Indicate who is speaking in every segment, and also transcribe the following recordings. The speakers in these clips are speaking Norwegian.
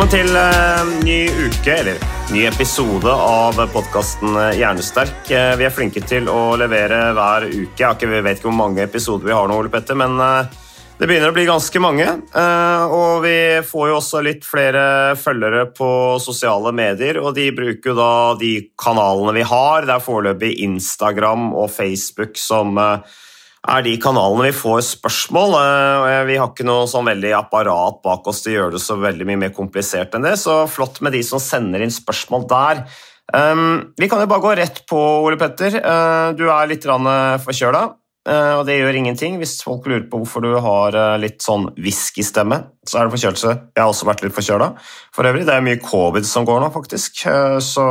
Speaker 1: Velkommen til eh, ny uke, eller ny episode av podkasten Hjernesterk. Eh, vi er flinke til å levere hver uke. Jeg vet ikke hvor mange episoder vi har nå, Ole Petter, men eh, det begynner å bli ganske mange. Eh, og vi får jo også litt flere følgere på sosiale medier, og de bruker jo da de kanalene vi har. Det er foreløpig Instagram og Facebook som eh, er de kanalene vi får spørsmål. eh, Vi har ikke noe sånn veldig apparat bak oss til å gjøre det så veldig mye mer komplisert enn det, så flott med de som sender inn spørsmål der. Um, vi kan jo bare gå rett på, Ole Petter. Uh, du er litt uh, forkjøla, og det gjør ingenting. Hvis folk lurer på hvorfor du har litt sånn whiskystemme, så er det forkjølelse. Jeg har også vært litt forkjøla. For øvrig, det er mye covid som går nå, faktisk. Så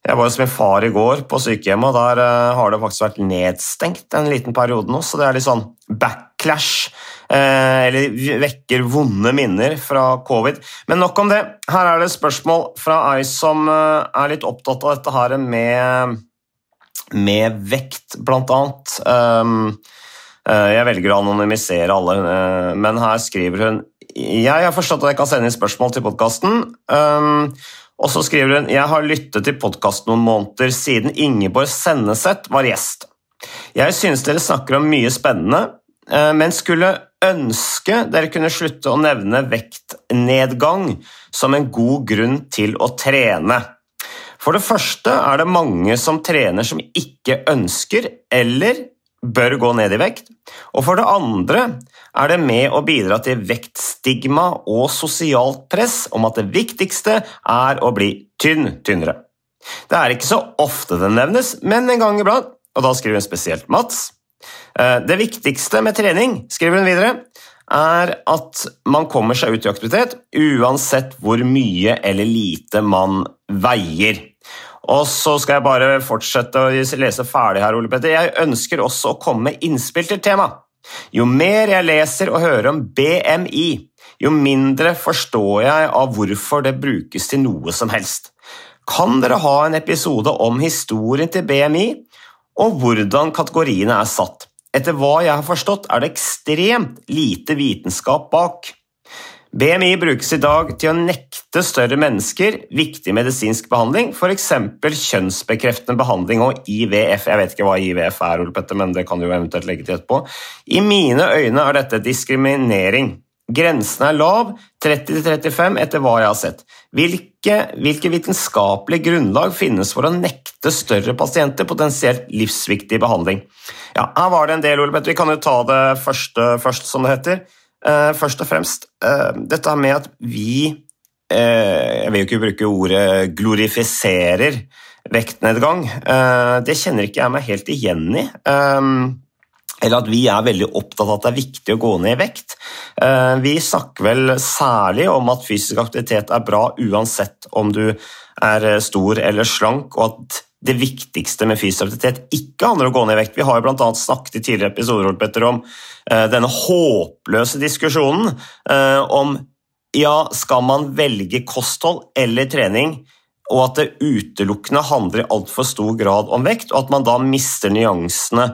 Speaker 1: jeg var jo som min far i går på sykehjemmet, og der eh, har det faktisk vært nedstengt en liten periode nå, så det er litt sånn backlash. eh, eller vekker vonde minner fra covid. Men nok om det. Her er det spørsmål fra ei som eh, er litt opptatt av dette her med, med vekt, blant annet. Um, eh, jeg velger å anonymisere alle, men her skriver hun Jeg har forstått at jeg kan sende inn spørsmål til podkasten. Og så skriver hun Jeg har lyttet til podkast noen måneder siden Ingeborg Senneset var gjest. Jeg synes dere snakker om mye spennende, eh, men skulle ønske dere kunne slutte å nevne vektnedgang som en god grunn til å trene. For det første er det mange som trener som ikke ønsker eller bør gå ned i vekt. Og for det andre er det med å bidra til vektstigma og sosialt press om at det viktigste er å bli tynn tynnere. Det er ikke så ofte det nevnes, men en gang iblant, og da skriver hun spesielt Mats. Eh, Det viktigste med trening, skriver hun videre, er at man kommer seg ut i aktivitet uansett hvor mye eller lite man veier. Og så skal jeg bare fortsette å lese ferdig her, Ole Petter. Jeg ønsker også å komme med innspill til tema. Jo mer jeg leser og hører om BMI, jo mindre forstår jeg av hvorfor det brukes til noe som helst. Kan dere ha en episode om historien til BMI, og hvordan kategoriene er satt? Etter hva jeg har forstått, er det ekstremt lite vitenskap bak. BMI brukes i dag til å nekte større mennesker viktig medisinsk behandling, f.eks. kjønnsbekreftende behandling og IVF. Jeg vet ikke hva IVF er, Ole Petter, men det kan du jo eventuelt legge til etterpå. I mine øyne er dette diskriminering. Grensen er lav, 30-35 etter hva jeg har sett. Hvilke, hvilke vitenskapelige grunnlag finnes for å nekte større pasienter potensielt livsviktig behandling? Ja, Her var det en del, Ole Petter. Vi kan jo ta det første først, som det heter. Uh, først og fremst uh, dette med at vi uh, Jeg vil jo ikke bruke ordet glorifiserer vektnedgang. det kjenner ikke jeg meg helt igjen i. eller at vi er veldig opptatt av at det er viktig å gå ned i vekt. vi snakker vel særlig om at fysisk aktivitet er bra uansett om du er stor eller slank, og at det viktigste med fysisk aktivitet ikke handler om å gå ned i vekt. Vi har jo bl.a. snakket i tidligere episoder om uh, denne håpløse diskusjonen om ja, skal man velge kosthold eller trening, og at det utelukkende handler i altfor stor grad om vekt, og at man da mister nyansene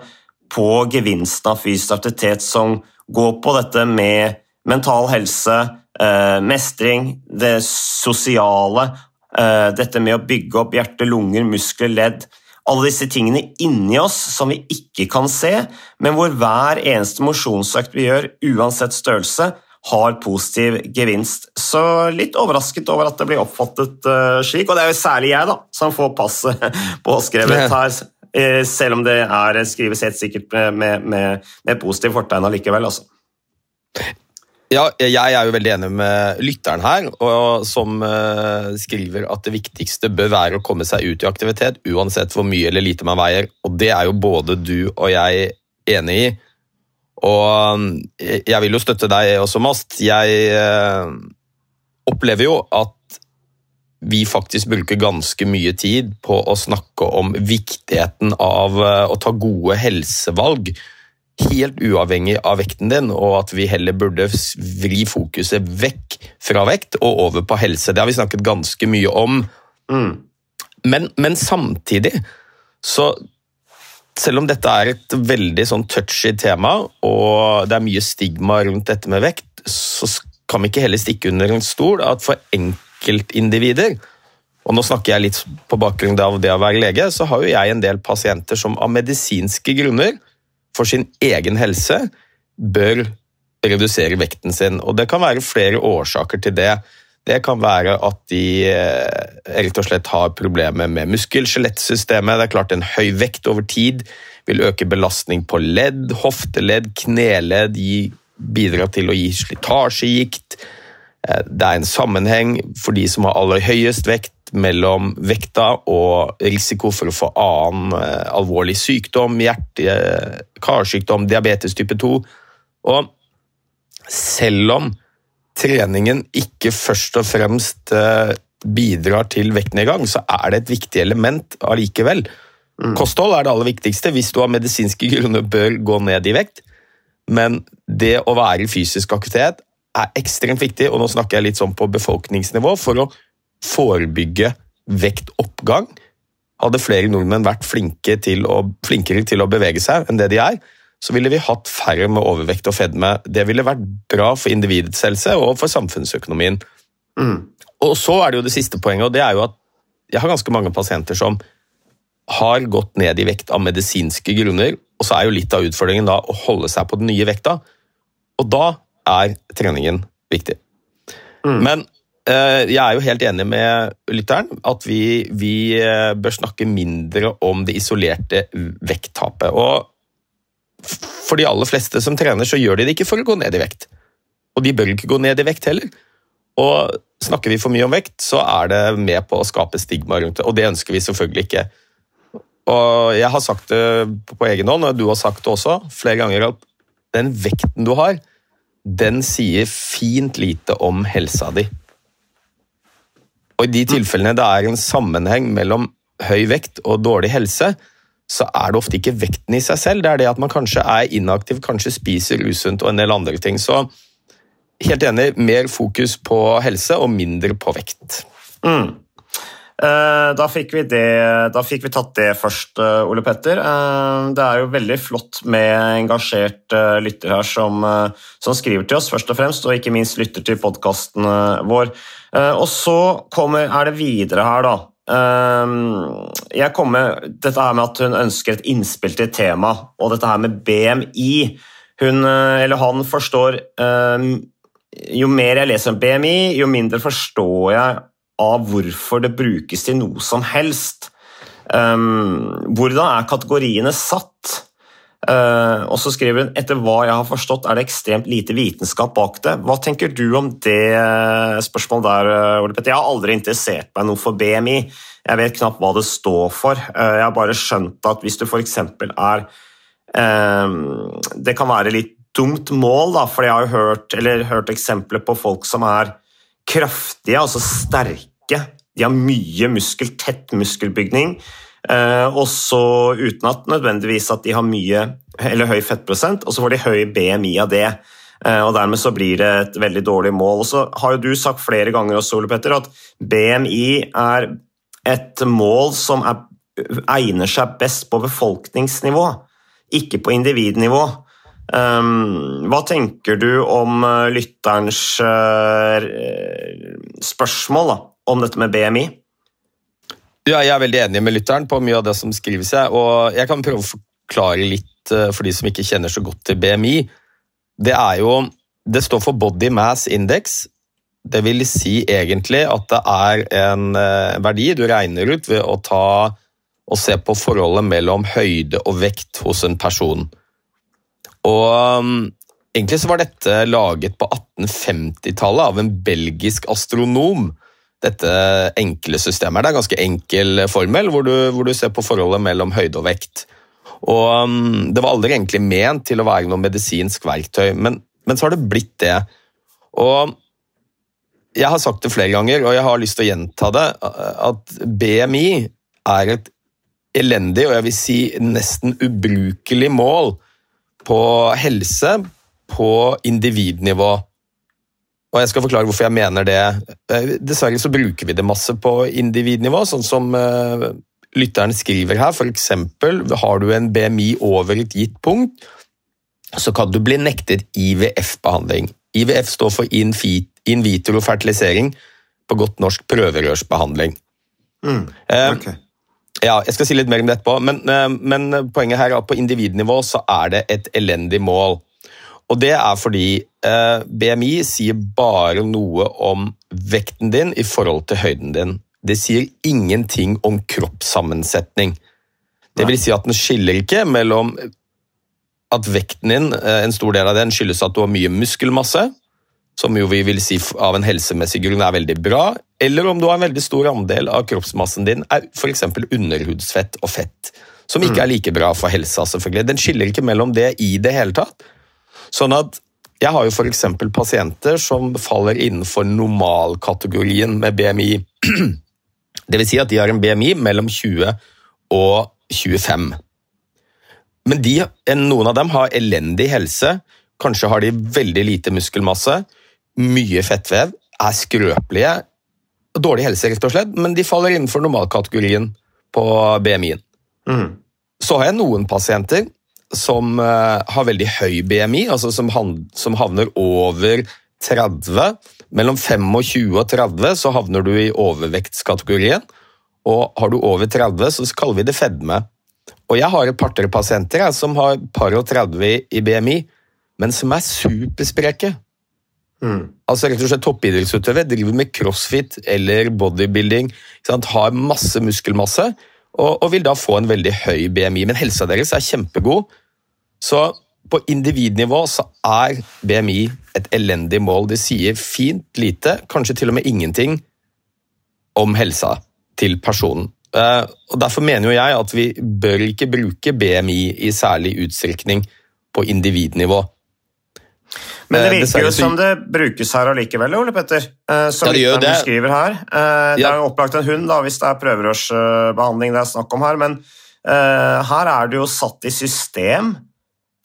Speaker 1: på gevinsten av fysisk aktivitet som går på dette med mental helse, uh, mestring, det sosiale, eh, dette med å bygge opp hjerte, lunger, muskler, ledd. Alle disse tingene inni oss som vi ikke kan se, men hvor hver eneste mosjonsøkt vi gjør, uansett størrelse, har positiv gevinst. Så litt overrasket over at det blir oppfattet uh, slik, og det er jo særlig jeg da, som får passet påskrevet her, selv om det er skrives helt sikkert med, med, med positiv fortegn allikevel. Altså.
Speaker 2: Ja, jeg er jo veldig enig med lytteren her, som uh, skriver at det viktigste bør være å komme seg ut i aktivitet, uansett hvor mye eller lite man veier. Og det er jo både du og jeg enig i. Og jeg vil jo støtte deg også, Mast. Jeg opplever jo at vi faktisk bruker ganske mye tid på å snakke om viktigheten av å ta gode helsevalg helt uavhengig av vekten din, og at vi heller burde vri fokuset vekk fra vekt og over på helse. Det har vi snakket ganske mye om. Mm. Men, men, samtidig, så selv om dette er et veldig sånn touchy tema, og det er mye stigma rundt dette med vekt, så kan vi ikke heller stikke under en stol at for enkeltindivider og nå snakker jeg litt på bakgrunn av det å være lege, så har jo jeg en del pasienter som av medisinske grunner for sin egen helse bør redusere vekten sin. Og Det kan være flere årsaker til det. Det kan være at de eh, rett og slett har problemer med muskel-skjelettsystemet. Det er klart En høy vekt over tid vil øke belastning på ledd, hofteledd, kneledd, bidra til å gi slitasjegikt. Eh, det er en sammenheng for de som har aller høyest vekt, mellom vekta og risiko for å få annen eh, alvorlig sykdom, hjerte- karsykdom, diabetes type 2. Og selv om treningen ikke først og fremst eh, bidrar til vektnedgang, så er det et viktig element allikevel. Mm. Kosthold er det aller viktigste hvis du av medisinske grunner bør gå ned i vekt. Men det å være i fysisk aktivitet er ekstremt viktig, og nå snakker jeg litt sånn på befolkningsnivå, for å forebygge vektoppgang. Hadde flere nordmenn vært flinke til å, flinkere til å bevege seg enn det de er, så ville vi hatt færre med overvekt og fedme. Det ville vært bra for individets helse og for samfunnsøkonomien. Mm. Og så er det jo det siste poenget, og det er jo at jeg har ganske mange pasienter som har gått ned i vekt av medisinske grunner, og så er jo litt av utfordringen da å holde seg på den nye vekta. Og da er treningen viktig. Mm. Men Eh, jeg er jo helt enig med lytteren at vi, vi, eh, bør snakke mindre om det isolerte vekttapet. Og for de aller fleste som trener, så gjør de det ikke for å gå ned i vekt. Og de bør ikke gå ned i vekt heller. Og snakker vi for mye om vekt, så er det med på å skape stigma rundt det, og det ønsker vi selvfølgelig ikke. Og jeg har sagt det på egen hånd, og du har sagt det også flere ganger, at den vekten du har, den sier fint lite om helsa di. Og I de tilfellene det er en sammenheng mellom høy vekt og dårlig helse, så er det ofte ikke vekten i seg selv, det er det at man kanskje er inaktiv, kanskje spiser usunt og en del andre ting. Så helt enig, mer fokus på helse og mindre på vekt.
Speaker 1: Mm. Eh, da fikk, det, da fikk, vi tatt det først, eh, Ole Petter. Eh, det er jo veldig flott med engasjert lytter her som, som skriver til oss, først og fremst, og ikke minst lytter til podkasten vår. Og så kommer, er det videre her, da. Jeg kommer, dette her med at hun ønsker et innspill til tema, og dette her med BMI. Hun, eller han, forstår Jo mer jeg leser om BMI, jo mindre forstår jeg av hvorfor det brukes til noe som helst. Hvordan er kategoriene satt? Uh, og så skriver hun etter hva jeg har forstått er det ekstremt lite vitenskap bak det. Hva tenker du om det eh, spørsmålet der, eh, Ole Petter? Jeg har aldri interessert meg noe for BMI. Jeg vet knapt hva det står for. Uh, jeg har bare skjønt at hvis du f.eks. er uh, Det kan være litt dumt mål, da, for jeg har jo hørt, hørt eksempler på folk som er kraftige, altså sterke. De har mye muskel, tett muskelbygning. Eh, og så uten at nødvendigvis at de har mye høy fettprosent, og så får de høy BMI av det. Eh, og Dermed så blir det et veldig dårlig mål. Og så har jo du sagt flere ganger også, Ole Petter, at BMI er et mål som er, egner seg best på befolkningsnivå, ikke på individnivå. Um, hva tenker du om lytterens uh, spørsmål da, om dette med BMI?
Speaker 2: Ja, jeg er veldig enig med lytteren på mye av det som skrives Jeg, og jeg kan prøve å forklare litt uh, for de som ikke kjenner så godt til BMI. Det jo Det står for Body Mass Index. Det vil si egentlig at det er en uh, verdi du regner ut ved å ta og se på forholdet mellom høyde og vekt hos en person. Og um, Egentlig så var dette laget på 1850-tallet av en belgisk astronom dette enkle systemet. Det er ganske enkel formel, hvor du, hvor du ser på forholdet mellom høyde og vekt. Og um, Det var aldri egentlig ment til å være noe medisinsk verktøy, men, men, så har det blitt det. Og Jeg har sagt det flere ganger, og jeg har lyst til å gjenta det, at BMI er et elendig og jeg vil si nesten ubrukelig mål på helse på individnivå. Og jeg skal forklare hvorfor jeg mener det. Eh, dessverre så bruker vi det masse på individnivå, sånn som uh, lytteren skriver her. F.eks. har du en BMI over et gitt punkt, så kan du bli nektet IVF-behandling. IVF står for in, in vitro fertilisering, på godt norsk prøverørsbehandling.
Speaker 1: Mm, okay.
Speaker 2: Ja, jeg skal si litt mer om det etterpå, men, uh, men poenget her er at på individnivå så er det et elendig mål. Og det er fordi eh, BMI sier bare noe om vekten din i forhold til høyden din. Det sier ingenting om kroppssammensetning. Det vil si at den skiller ikke mellom at vekten din, eh, en stor del av den, skyldes at du har mye muskelmasse, som jo vi vil si av en helsemessig grunn er veldig bra, eller om du har en veldig stor andel av kroppsmassen din er f.eks. underhudsfett og fett, som ikke mm. er like bra for helsa. selvfølgelig. Den skiller ikke mellom det i det hele tatt. Sånn at jeg har jo f.eks. pasienter som faller innenfor normalkategorien med BMI. Det vil si at de har en BMI mellom 20 og 25. Men de, noen av dem har elendig helse, kanskje har de veldig lite muskelmasse, mye fettvev, er skrøpelige, dårlig helse rett og slett, men de faller innenfor normalkategorien på BMI-en. Mm. Så har jeg noen pasienter som uh, har veldig høy BMI, altså som, som, havner over 30. Mellom 25 og 30 så havner du i overvektskategorien. Og har du over 30, så kaller vi det fedme. Og jeg har et par-tre pasienter som har par og 30 i BMI, men som er superspreke. Mm. Altså rett og slett Toppidrettsutøvere driver med crossfit eller bodybuilding. Har masse muskelmasse og, og, vil da få en veldig høy BMI. Men helsa deres er kjempegod. Så på individnivå så er BMI et elendig mål. Det sier fint lite, kanskje til og med ingenting, om helsa til personen. Eh, og Derfor mener jo jeg at vi bør ikke bruke BMI i særlig utstrekning på individnivå.
Speaker 1: Men det eh, virker jo som det brukes her allikevel, Ole Petter. Eh, som ja, det det. skriver her. Det er jo opplagt en hund da, hvis det er prøverørsbehandling det er snakk om her, men her er det jo satt i system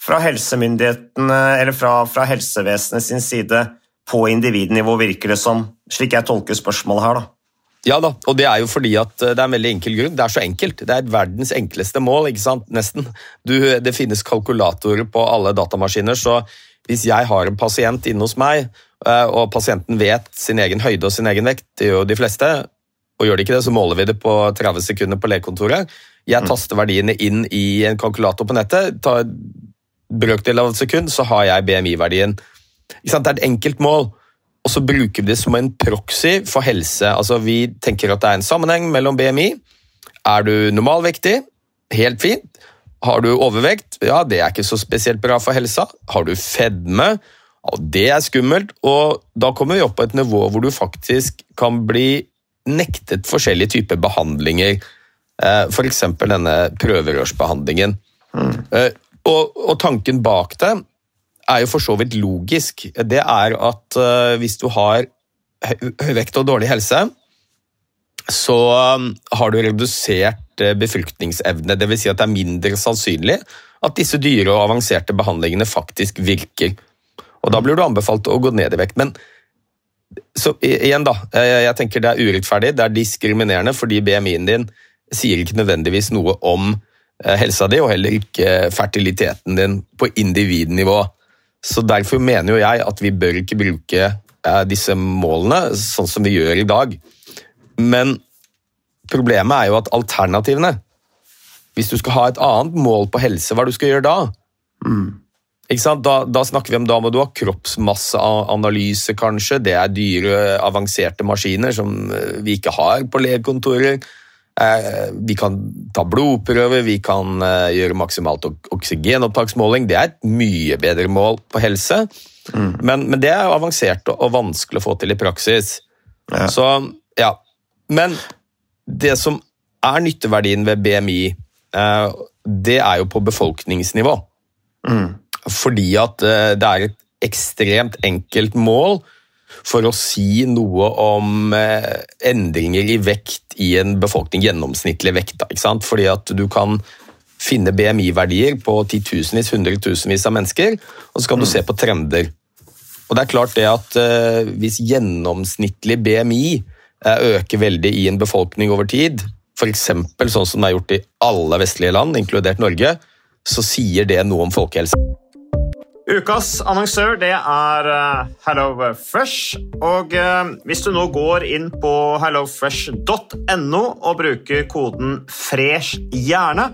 Speaker 1: fra helsemyndighetene, eller fra, fra helsevesenet sin side på individnivå, virker det som, slik jeg tolker spørsmålet her. da.
Speaker 2: Ja da, og det er jo fordi at eh, det er en veldig enkel grunn. Det er så enkelt. Det er verdens enkleste mål, ikke sant? Nesten. Du, det finnes kalkulatorer på alle datamaskiner, så hvis jeg har en pasient inne hos meg, eh, og pasienten vet sin egen høyde og sin egen vekt, det gjør jo de fleste, og gjør de ikke det, så måler vi det på 30 sekunder på legekontoret. Jeg mm. taster verdiene inn i en kalkulator på nettet, tar brøkdel av et sekund, så har jeg BMI-verdien. Det er et enkelt mål, og så bruker vi det som en proxy for helse. Altså, Vi tenker at det er en sammenheng mellom BMI. Er du normalvektig? Helt fint. Har du overvekt? Ja, det er ikke så spesielt bra for helsa. Har du fedme? Ja, det er skummelt, og da kommer vi opp på et nivå hvor du faktisk kan bli nektet forskjellige typer behandlinger. Eh, F.eks. denne prøverørsbehandlingen. Mm. Og, og, tanken bak det er jo for så vidt logisk. Det er at uh, hvis du har høy vekt og dårlig helse, så har du redusert uh, befruktningsevne. Dvs. Si at det er mindre sannsynlig at disse dyre og avanserte behandlingene faktisk virker. Og Da blir du anbefalt å gå ned i vekt. Men så igjen da, jeg tenker det er urettferdig, det er diskriminerende, fordi BMI-en din sier ikke nødvendigvis noe om Eh, helsa di, og heller ikke fertiliteten din på individnivå. Så Derfor mener jo jeg at vi bør ikke bruke eh, disse målene sånn som vi gjør i dag. Men Problemet er jo at alternativene Hvis du skal ha et annet mål på helse, hva er det du skal gjøre da? Ikke sant? Da, da snakker vi om da må du ha kroppsmasseanalyse, kanskje. Det er dyre, avanserte maskiner som eh, vi ikke har på legekontorer. Eh, Vi kan ta blodprøver, vi kan eh, gjøre maksimalt oksygenopptaksmåling. Det er et mye bedre mål på helse, men, men det er avansert og, og vanskelig å få til i praksis. Så, ja. Men det som er nytteverdien ved BMI, eh, det er jo på befolkningsnivå. Fordi at eh, det er et ekstremt enkelt mål for å si noe om eh, endringer i vekt i en befolkning, gjennomsnittlig vekt. Ikke sant? Fordi at du kan finne BMI-verdier på titusenvis, hundretusenvis av mennesker, og så kan du se på trender. Og det er klart det at Hvis gjennomsnittlig BMI eh, øker veldig i en befolkning over tid, f.eks. sånn som det er gjort i alle vestlige land, inkludert Norge, så sier det noe om folkehelse.
Speaker 3: Ukas annonsør det er eh, HelloFresh. Og eh, hvis du nå går inn på hellofresh.no og bruker koden 'fresh hjerne',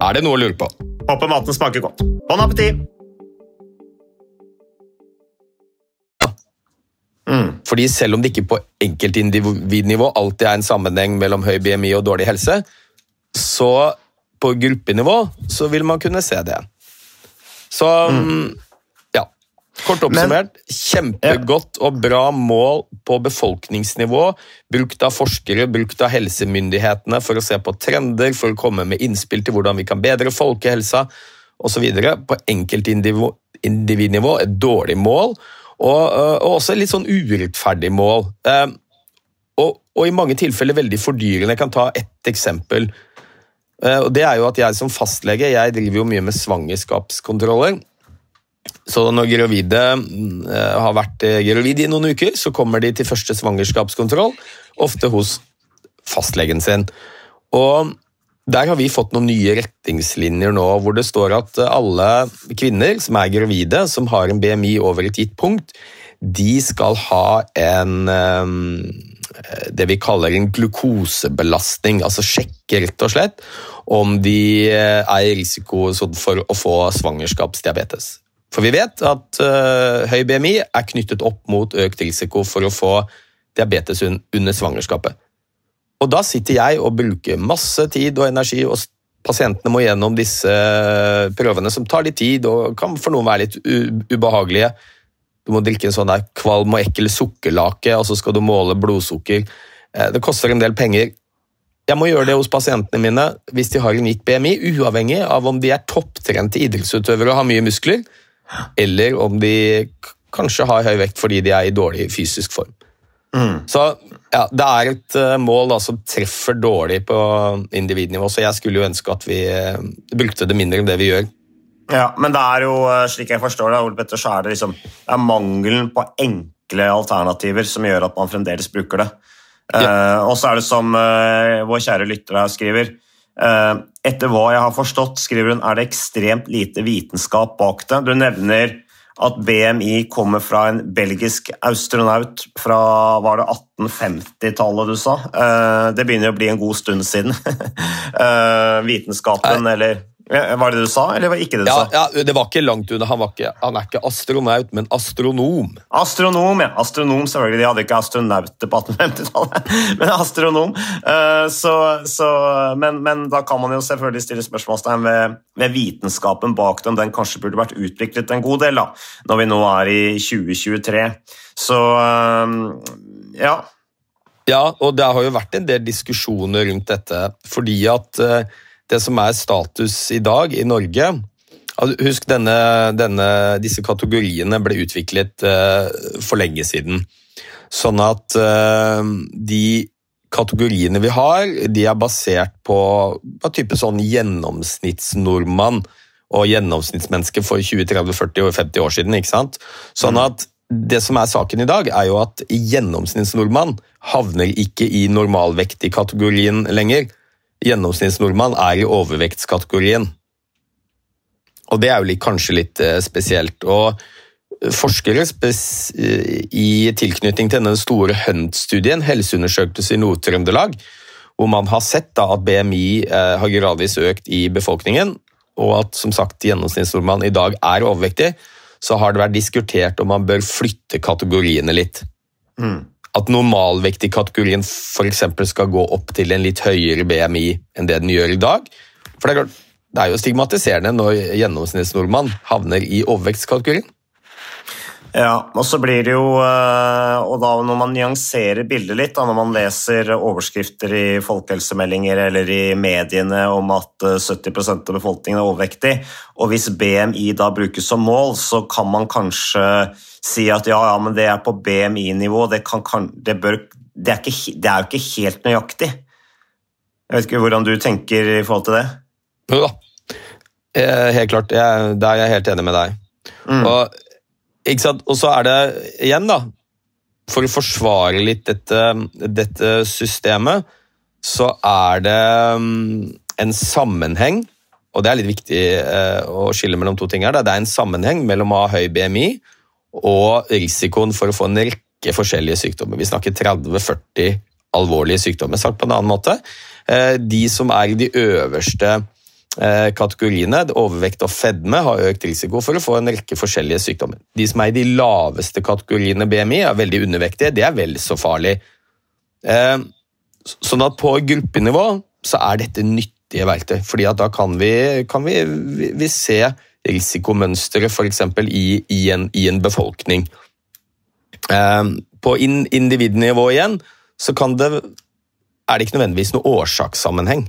Speaker 2: Er det noe å lure på?
Speaker 3: Håper maten smaker godt. Bon appétit!
Speaker 2: Fordi selv om det ikke på enkeltindividnivå alltid er en sammenheng mellom høy BMI og dårlig helse, så på gruppenivå så vil man kunne se det. Så ja. Kort oppsummert, kjempegodt og bra mål på befolkningsnivå, brukt av forskere, brukt av helsemyndighetene for å se på trender, for å komme med innspill til hvordan vi kan bedre folkehelsa osv. På enkeltindividnivå et dårlig mål, og, øh, og også et litt sånn urettferdig mål. Eh, og, og i mange tilfeller veldig fordyrende. Jeg kan ta ett eksempel. Eh, og det er jo at Jeg som fastlege jeg driver jo mye med svangerskapskontroller. Så når gravide eh, har vært eh, gravid i noen uker, så kommer de til første svangerskapskontroll, ofte hos fastlegen sin. Og der har vi fått noen nye retningslinjer nå, hvor det står at alle kvinner som er gravide, som har en BMI over et gitt punkt, de skal ha en eh, det vi kaller en glukosebelastning, altså sjekke rett og slett om de er i risiko for å få svangerskapsdiabetes. For vi vet at uh, høy BMI er knyttet opp mot økt risiko for å få diabetes under svangerskapet. Og da sitter jeg og bruker masse tid og energi, og pasientene må gjennom disse prøvene som tar litt tid og kan for noen være litt ubehagelige. Du må drikke en sånn der kvalm og ekkel sukkerlake, og så skal du måle blodsukker. Eh, det koster en del penger. Jeg må gjøre det hos pasientene mine hvis de har en gitt BMI, uavhengig av om de er topptrente idrettsutøvere og har mye muskler, eller om de kanskje har høy vekt fordi de er i dårlig fysisk form. Mm. Så ja, det er et uh, mål da, som treffer dårlig på individnivå, så jeg skulle jo ønske at vi uh, brukte det mindre enn det vi gjør.
Speaker 1: Ja, Men det er jo, uh, slik jeg forstår det, Ole Petter, så er det liksom det er mangelen på enkle alternativer som gjør at man fremdeles bruker det. Ja. og så er det som vår kjære lytter her skriver Etter hva jeg har forstått, skriver hun, er det ekstremt lite vitenskap bak det. Du nevner at BMI kommer fra en belgisk astronaut fra var det 1850-tallet, du sa. Eh, det begynner å bli en god stund siden. Eh, vitenskapen, eller var det det du sa, eller var det ikke det du
Speaker 2: ja,
Speaker 1: sa?
Speaker 2: Ja, Det var ikke langt unna. Han, han, er ikke astronaut, men astronom.
Speaker 1: Astronom, ja. Astronom, selvfølgelig. De hadde ikke astronauter på 1850-tallet, men astronom. Uh, så, så, men, men, da kan man jo selvfølgelig stille spørsmålstegn ved, ved, vitenskapen bak dem. Den kanskje burde vært utviklet en god del, da, når vi nå er i 2023. Så uh, ja.
Speaker 2: Ja, og det har jo vært en del diskusjoner rundt dette, fordi at uh, det som er status i dag i Norge Husk, denne, denne, disse kategoriene ble utviklet uh, for lenge siden. Sånn at uh, de kategoriene vi har, de er basert på hva type sånn gjennomsnittsnordmann og gjennomsnittsmenneske for 20, 30, 40 og 50 år siden. ikke sant? Sånn mm. at det som er saken i dag, er jo at gjennomsnittsnordmann havner ikke i normalvektig-kategorien lenger gjennomsnittsnordmann er i overvektskategorien. Og det er jo kanskje litt eh, spesielt. Og forskere i tilknytning til denne store Hunt-studien, helseundersøkelse i Nord-Trøndelag, hvor man har sett da, at BMI eh, har gradvis økt i befolkningen, og at som sagt gjennomsnittsnordmann i dag er overvektig, så har det vært diskutert om man bør flytte kategoriene litt. Mm at normalvektig-kategorien f.eks. skal gå opp til en litt høyere BMI enn det den gjør i dag. For det er, klart, det er jo stigmatiserende når gjennomsnittsnordmann havner i overvektskategorien.
Speaker 1: Ja, og så blir det jo eh, Og da når man nyanserer bildet litt, da, når man leser overskrifter i folkehelsemeldinger eller i mediene om at 70 eh, av befolkningen er overvektig, og hvis BMI da brukes som mål, så kan man kanskje si at ja, ja, men det er på BMI-nivå, det, det, det, det, er jo ikke helt nøyaktig. Jeg vet ikke hvordan du tenker i forhold til det?
Speaker 2: Jo da, eh, helt klart. Jeg, der er jeg helt enig med deg. Mm. Og ikke sant? Og så er det igjen, da For å forsvare litt dette, dette systemet, så er det mm, en sammenheng og det er litt viktig eh, å skille mellom to ting her. Det er en sammenheng mellom å ha høy BMI og risikoen for å få en rekke forskjellige sykdommer. Vi snakker 30-40 alvorlige sykdommer. Sagt på en annen måte. Eh, de som er i de øverste kategoriene, overvekt og fedme, har økt risiko for å få en rekke forskjellige sykdommer. De som er i de laveste kategoriene BMI, er veldig undervektige. Det er vel så farlig. Eh, sånn at på gruppenivå så er dette nyttige verktøy, fordi da kan vi, kan vi, vi se risikomønstre f.eks. I, i, en, i en befolkning. Eh, på individnivå igjen så kan det, er det ikke nødvendigvis noe årsakssammenheng.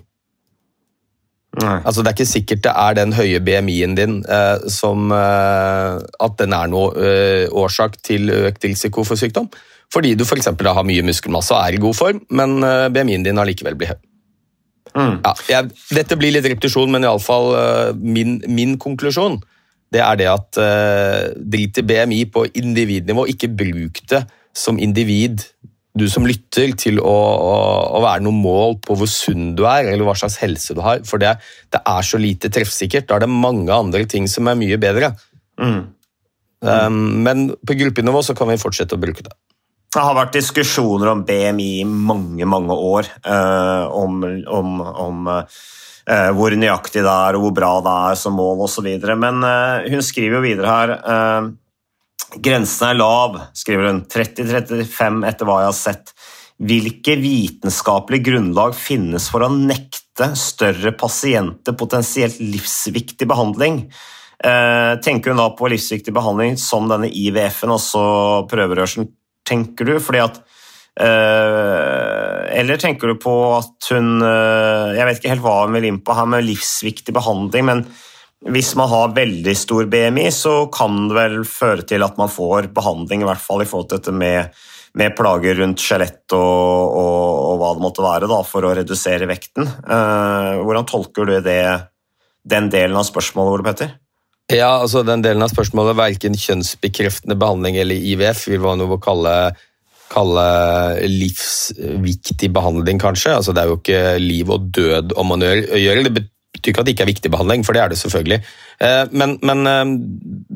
Speaker 2: Altså, det er ikke sikkert det er den høye BMI-en din eh, som eh, At den er noe eh, årsak til økt risiko for sykdom. fordi du f.eks. har mye muskelmasse og er i god form, men eh, BMI-en din allikevel blir høy. Ja, jeg, dette blir litt repetisjon, men iallfall eh, min, min konklusjon det er det at uh, drit i BMI på individnivå, ikke bruk det som individ, du som lytter, til å, å, å være noe mål på hvor sunn du er, eller hva slags helse du har. For det, det er så lite treffsikkert. Da er det mange andre ting som er mye bedre.
Speaker 1: Mm.
Speaker 2: Um, men på gruppenivå så kan vi fortsette å bruke det.
Speaker 1: Det har vært diskusjoner om BMI i mange, mange år. Uh, om om, om uh, hvor nøyaktig det er, og hvor bra det er som mål osv. Men uh, hun skriver jo videre her Grensen er lav, skriver hun. 30-35 etter hva jeg har sett. Hvilke vitenskapelige grunnlag finnes for å nekte større pasienter potensielt livsviktig behandling? Eh, tenker hun da på livsviktig behandling som denne IVF-en, altså prøverørselen, tenker du? Fordi at eh, Eller tenker du på at hun eh, Jeg vet ikke helt hva hun vil inn på her med livsviktig behandling, men hvis man har veldig stor BMI, så kan det vel føre til at man får behandling, i hvert fall i forhold til dette med, med plager rundt skjelett og, og, og, hva det måtte være, da, for å redusere vekten. Eh, hvordan tolker du det, den delen av spørsmålet, Ole Petter?
Speaker 2: Ja, altså Den delen av spørsmålet, verken kjønnsbekreftende behandling eller IVF, vil noe å kalle, kalle livsviktig behandling, kanskje. Altså Det er jo ikke liv og død om man gjør det. Betyr ikke at det ikke er viktig behandling, for det er det selvfølgelig. Eh, Men, men eh,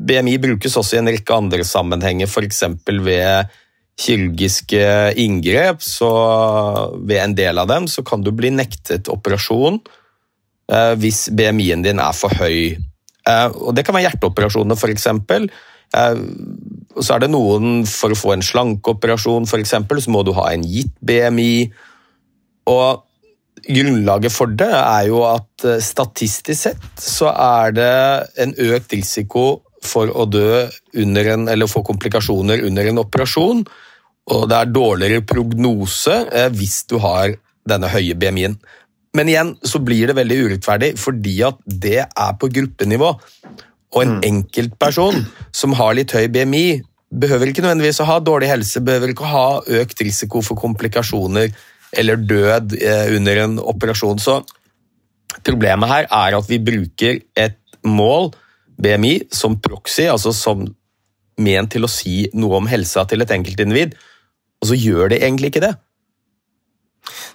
Speaker 2: BMI brukes også i en rekke andre sammenhenger, f.eks. ved kirurgiske inngrep. Så ved en del av dem så kan du bli nektet operasjon eh, hvis BMI-en din er for høy. Og Det kan være hjerteoperasjoner, f.eks. Så er det noen For å få en slankeoperasjon eksempel, så må du ha en gitt BMI. Og Grunnlaget for det er jo at eh, statistisk sett så er det en økt risiko for å dø under en, eller få komplikasjoner under en operasjon. Og det er dårligere prognose eh, hvis du har denne høye BMI-en. Men igjen så blir det veldig urettferdig, fordi at det er på gruppenivå. Og en enkeltperson som har litt høy BMI, behøver ikke nødvendigvis å ha dårlig helse, behøver ikke å ha økt risiko for komplikasjoner eller død eh, under en operasjon. Så problemet her er at vi bruker et mål, BMI, som proxy, altså som ment til å si noe om helsa til et enkeltindivid, og så gjør det egentlig ikke det.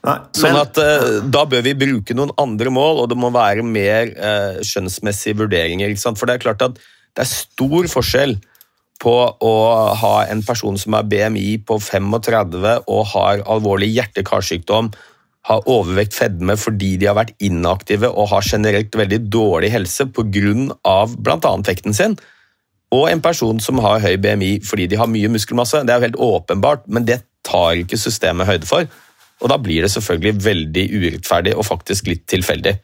Speaker 1: Nei,
Speaker 2: Sånn at eh, Da bør vi bruke noen andre mål, og det må være mer eh, skjønnsmessige vurderinger. For det er klart at det er stor forskjell på å ha en person som har BMI på 35 og har alvorlig hjerte-karsykdom, har overvekt fedme fordi de har vært inaktive og har generelt veldig dårlig helse pga. bl.a. vekten sin, og en person som har høy BMI fordi de har mye muskelmasse. Det er jo helt åpenbart, men det tar ikke systemet høyde for. Og da blir det selvfølgelig veldig urettferdig og faktisk litt tilfeldig.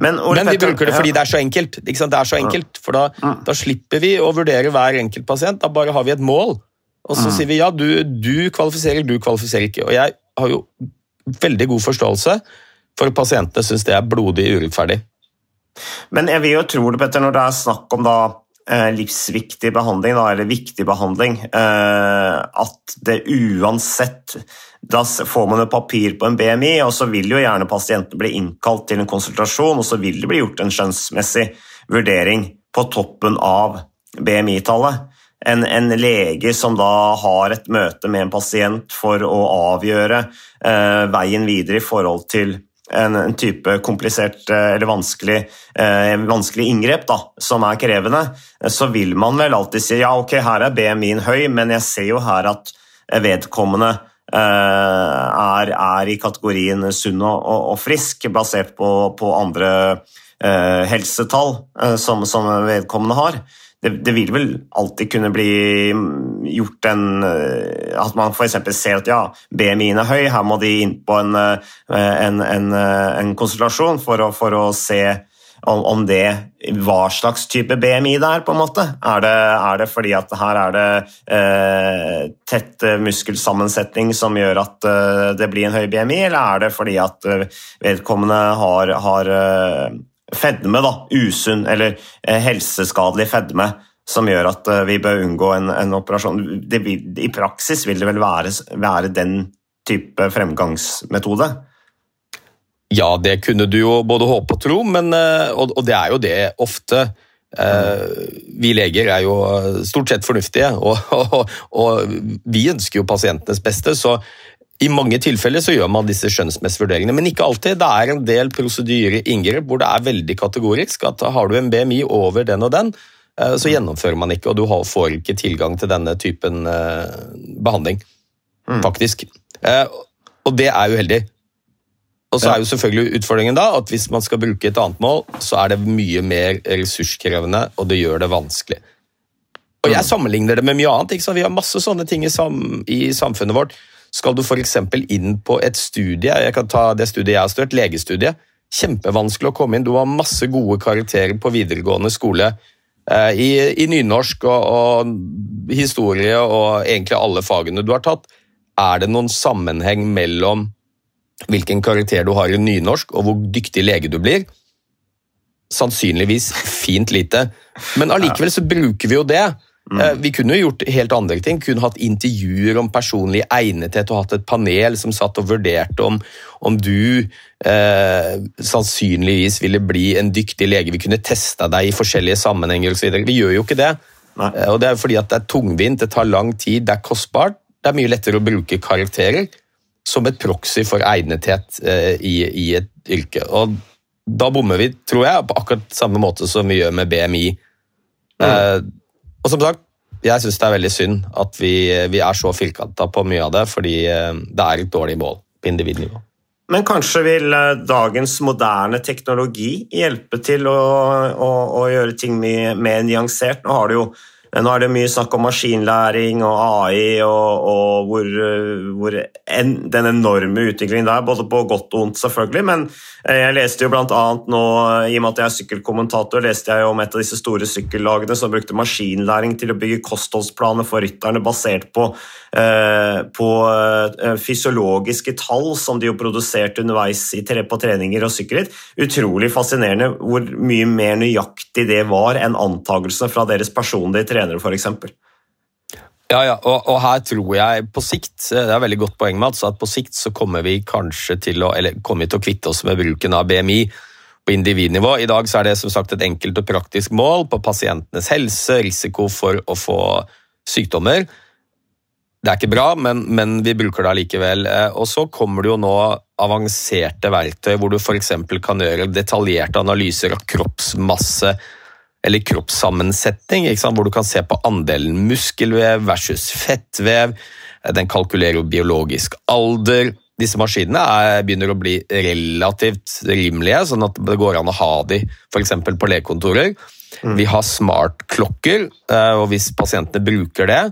Speaker 1: Men,
Speaker 2: Men vi bruker det fordi det er så enkelt. Det er så enkelt, For da, da slipper vi å vurdere hver enkelt pasient. Da bare har vi et mål. Og så sier vi ja, du, du kvalifiserer, du kvalifiserer ikke. Og jeg har jo veldig god forståelse for at pasientene syns det er blodig urettferdig.
Speaker 1: Men jeg vil jo tro det, Petter, når det er snakk om da eh, livsviktig behandling, da, eller viktig behandling, eh, at det uansett Da får man jo papir på en BMI, og så vil jo gjerne pasienten bli innkalt til en konsultasjon, og så vil det bli gjort en skjønnsmessig vurdering på toppen av BMI-tallet. En, en lege som da har et møte med en pasient for å avgjøre eh, veien videre i forhold til en, en type komplisert eh, eller vanskelig, eh, vanskelig inngrep da, som er krevende, så vil man vel alltid si ja, ok, her er BMI-en høy, men jeg ser jo her at vedkommende er, er i kategorien sunn og, og, frisk, basert på, på andre eh, helsetall eh, som, som vedkommende har. Det, det vil vel alltid kunne bli mm, gjort en eh, At man f.eks. ser at ja, BMI-en er høy, her må de inn på en, eh, en, en, eh, en konsultasjon for å, for å se om, om det Hva slags type BMI det er, på en måte. Er det, er det fordi at her er det eh, tett eh, muskelsammensetning som gjør at eh, det blir en høy BMI, eller er det fordi at eh, vedkommende har, har eh, fedme, da, usunn eller helseskadelig fedme, som gjør at vi bør unngå en, en operasjon. Vil, I praksis vil det vel være, være den type fremgangsmetode?
Speaker 2: Ja, det kunne du jo både håpe og tro, men, eh, og, og det er jo det ofte. Eh, vi leger er jo stort sett fornuftige, og, og, og vi ønsker jo pasientenes beste. så i mange tilfeller så gjør man disse skjønnsmessige vurderingene, men ikke alltid. Det er en del prosedyrer inngrep hvor det er veldig kategorisk. at Har du en BMI over den og den, eh, så gjennomfører man ikke, og du får ikke tilgang til denne typen eh, behandling. Mm. Faktisk. Og det er uheldig. Og så er jo selvfølgelig utfordringen da at hvis man skal bruke et annet mål, så er det mye mer ressurskrevende, og det gjør det vanskelig. Og Jeg mm. sammenligner det med mye annet. ikke sant? Vi har masse sånne ting i, sam i samfunnet vårt skal du f.eks. inn på et studie, jeg kan ta det studiet jeg har studert, legestudie, kjempevanskelig å komme inn. Du har masse gode karakterer på videregående skole eh, i, i, nynorsk og, og historie og egentlig alle fagene du har tatt. Er det noen sammenheng mellom hvilken karakter du har i nynorsk og hvor dyktig lege du blir? Sannsynligvis fint lite, men allikevel så bruker vi jo det. Mm. Eh, vi kunne jo gjort helt andre ting. Kunne hatt intervjuer om personlig egnethet og hatt et panel som satt og vurderte om, om du eh, sannsynligvis ville bli en dyktig lege. Vi kunne testa deg i forskjellige sammenhenger osv. Vi gjør jo ikke det. Nei. Eh, og Det er fordi at det er tungvint, det tar lang tid, det er kostbart. Det er mye lettere å bruke karakterer som et proxy for egnethet eh, i, i, et yrke. Og da bommer vi, tror jeg, på akkurat samme måte som vi gjør med BMI. Mm. Eh, og som sagt, jeg syns det er veldig synd at vi, vi er så firkanta på mye av det, fordi eh, det er et dårlig mål på individnivå.
Speaker 1: Men kanskje vil eh, dagens moderne teknologi hjelpe til å, å, å gjøre ting mye mer nyansert? Nå har du jo nå er det mye snakk om maskinlæring og AI og, og hvor, hvor en, den enorme utviklingen der, både på godt og ondt, selvfølgelig. Men eh, jeg leste jo annet nå, i og med at jeg er sykkelkommentator, leste jeg jo om et av disse store sykkellagene som brukte maskinlæring til å bygge kostholdsplaner for rytterne basert på, eh, på eh, fysiologiske tall som de jo produserte underveis i, på treninger og sykkelritt. Utrolig fascinerende hvor mye mer nøyaktig det var enn antakelsene fra deres personlige trenere trenere, f.eks.
Speaker 2: Ja, ja, og, og, her tror jeg på sikt det er veldig godt poeng, Mats, at på sikt så kommer vi kanskje til å eller kommer til å kvitte oss med bruken av BMI på individnivå. I dag så er det som sagt et enkelt og praktisk mål på pasientenes helse, risiko for å få sykdommer. Det er ikke bra, men, men vi bruker det allikevel. Eh, og så kommer det jo nå avanserte verktøy hvor du f.eks. kan gjøre detaljerte analyser av kroppsmasse, eller kroppssammensetning, hvor du kan se på andelen muskelvev versus fettvev. Den kalkulerer jo biologisk alder. Disse maskinene er, begynner å bli relativt rimelige, sånn at det går an å ha de f.eks. på legekontorer. Mm. Vi har smartklokker, eh, og hvis pasientene bruker det,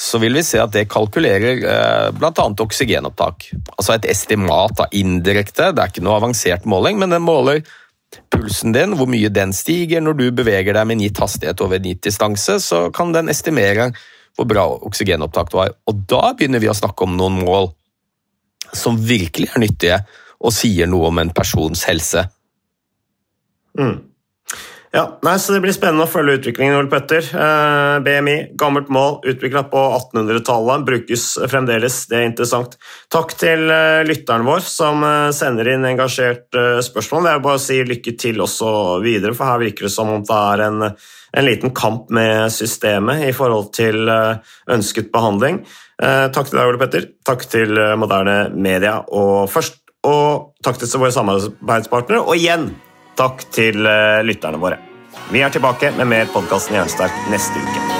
Speaker 2: så vil vi se at det kalkulerer eh, bl.a. oksygenopptak. Altså et estimat av indirekte, det er ikke noe avansert måling, men den måler pulsen din, hvor mye den stiger når du beveger deg med en gitt hastighet over en gitt distanse, så kan den estimere hvor bra oksygenopptak du har. Og da begynner vi å snakke om noen mål som virkelig er nyttige og sier noe om en persons helse.
Speaker 1: Mm. Ja, nei, så Det blir spennende å følge utviklingen. Ole Petter. Eh, BMI, gammelt mål, utvikla på 1800-tallet, brukes fremdeles. Det er interessant. Takk til eh, lytteren vår som eh, sender inn engasjert spørsmål. Det er bare å si lykke til også videre, for her virker det som om det er en, en liten kamp med systemet i forhold til ønsket behandling. Eh, takk til deg, Ole Petter. Takk til Moderne Media og først, og takk til våre samarbeidspartnere. Og igjen Takk til uh, lytterne våre. Vi er tilbake med mer podkasten Jernsterk neste uke.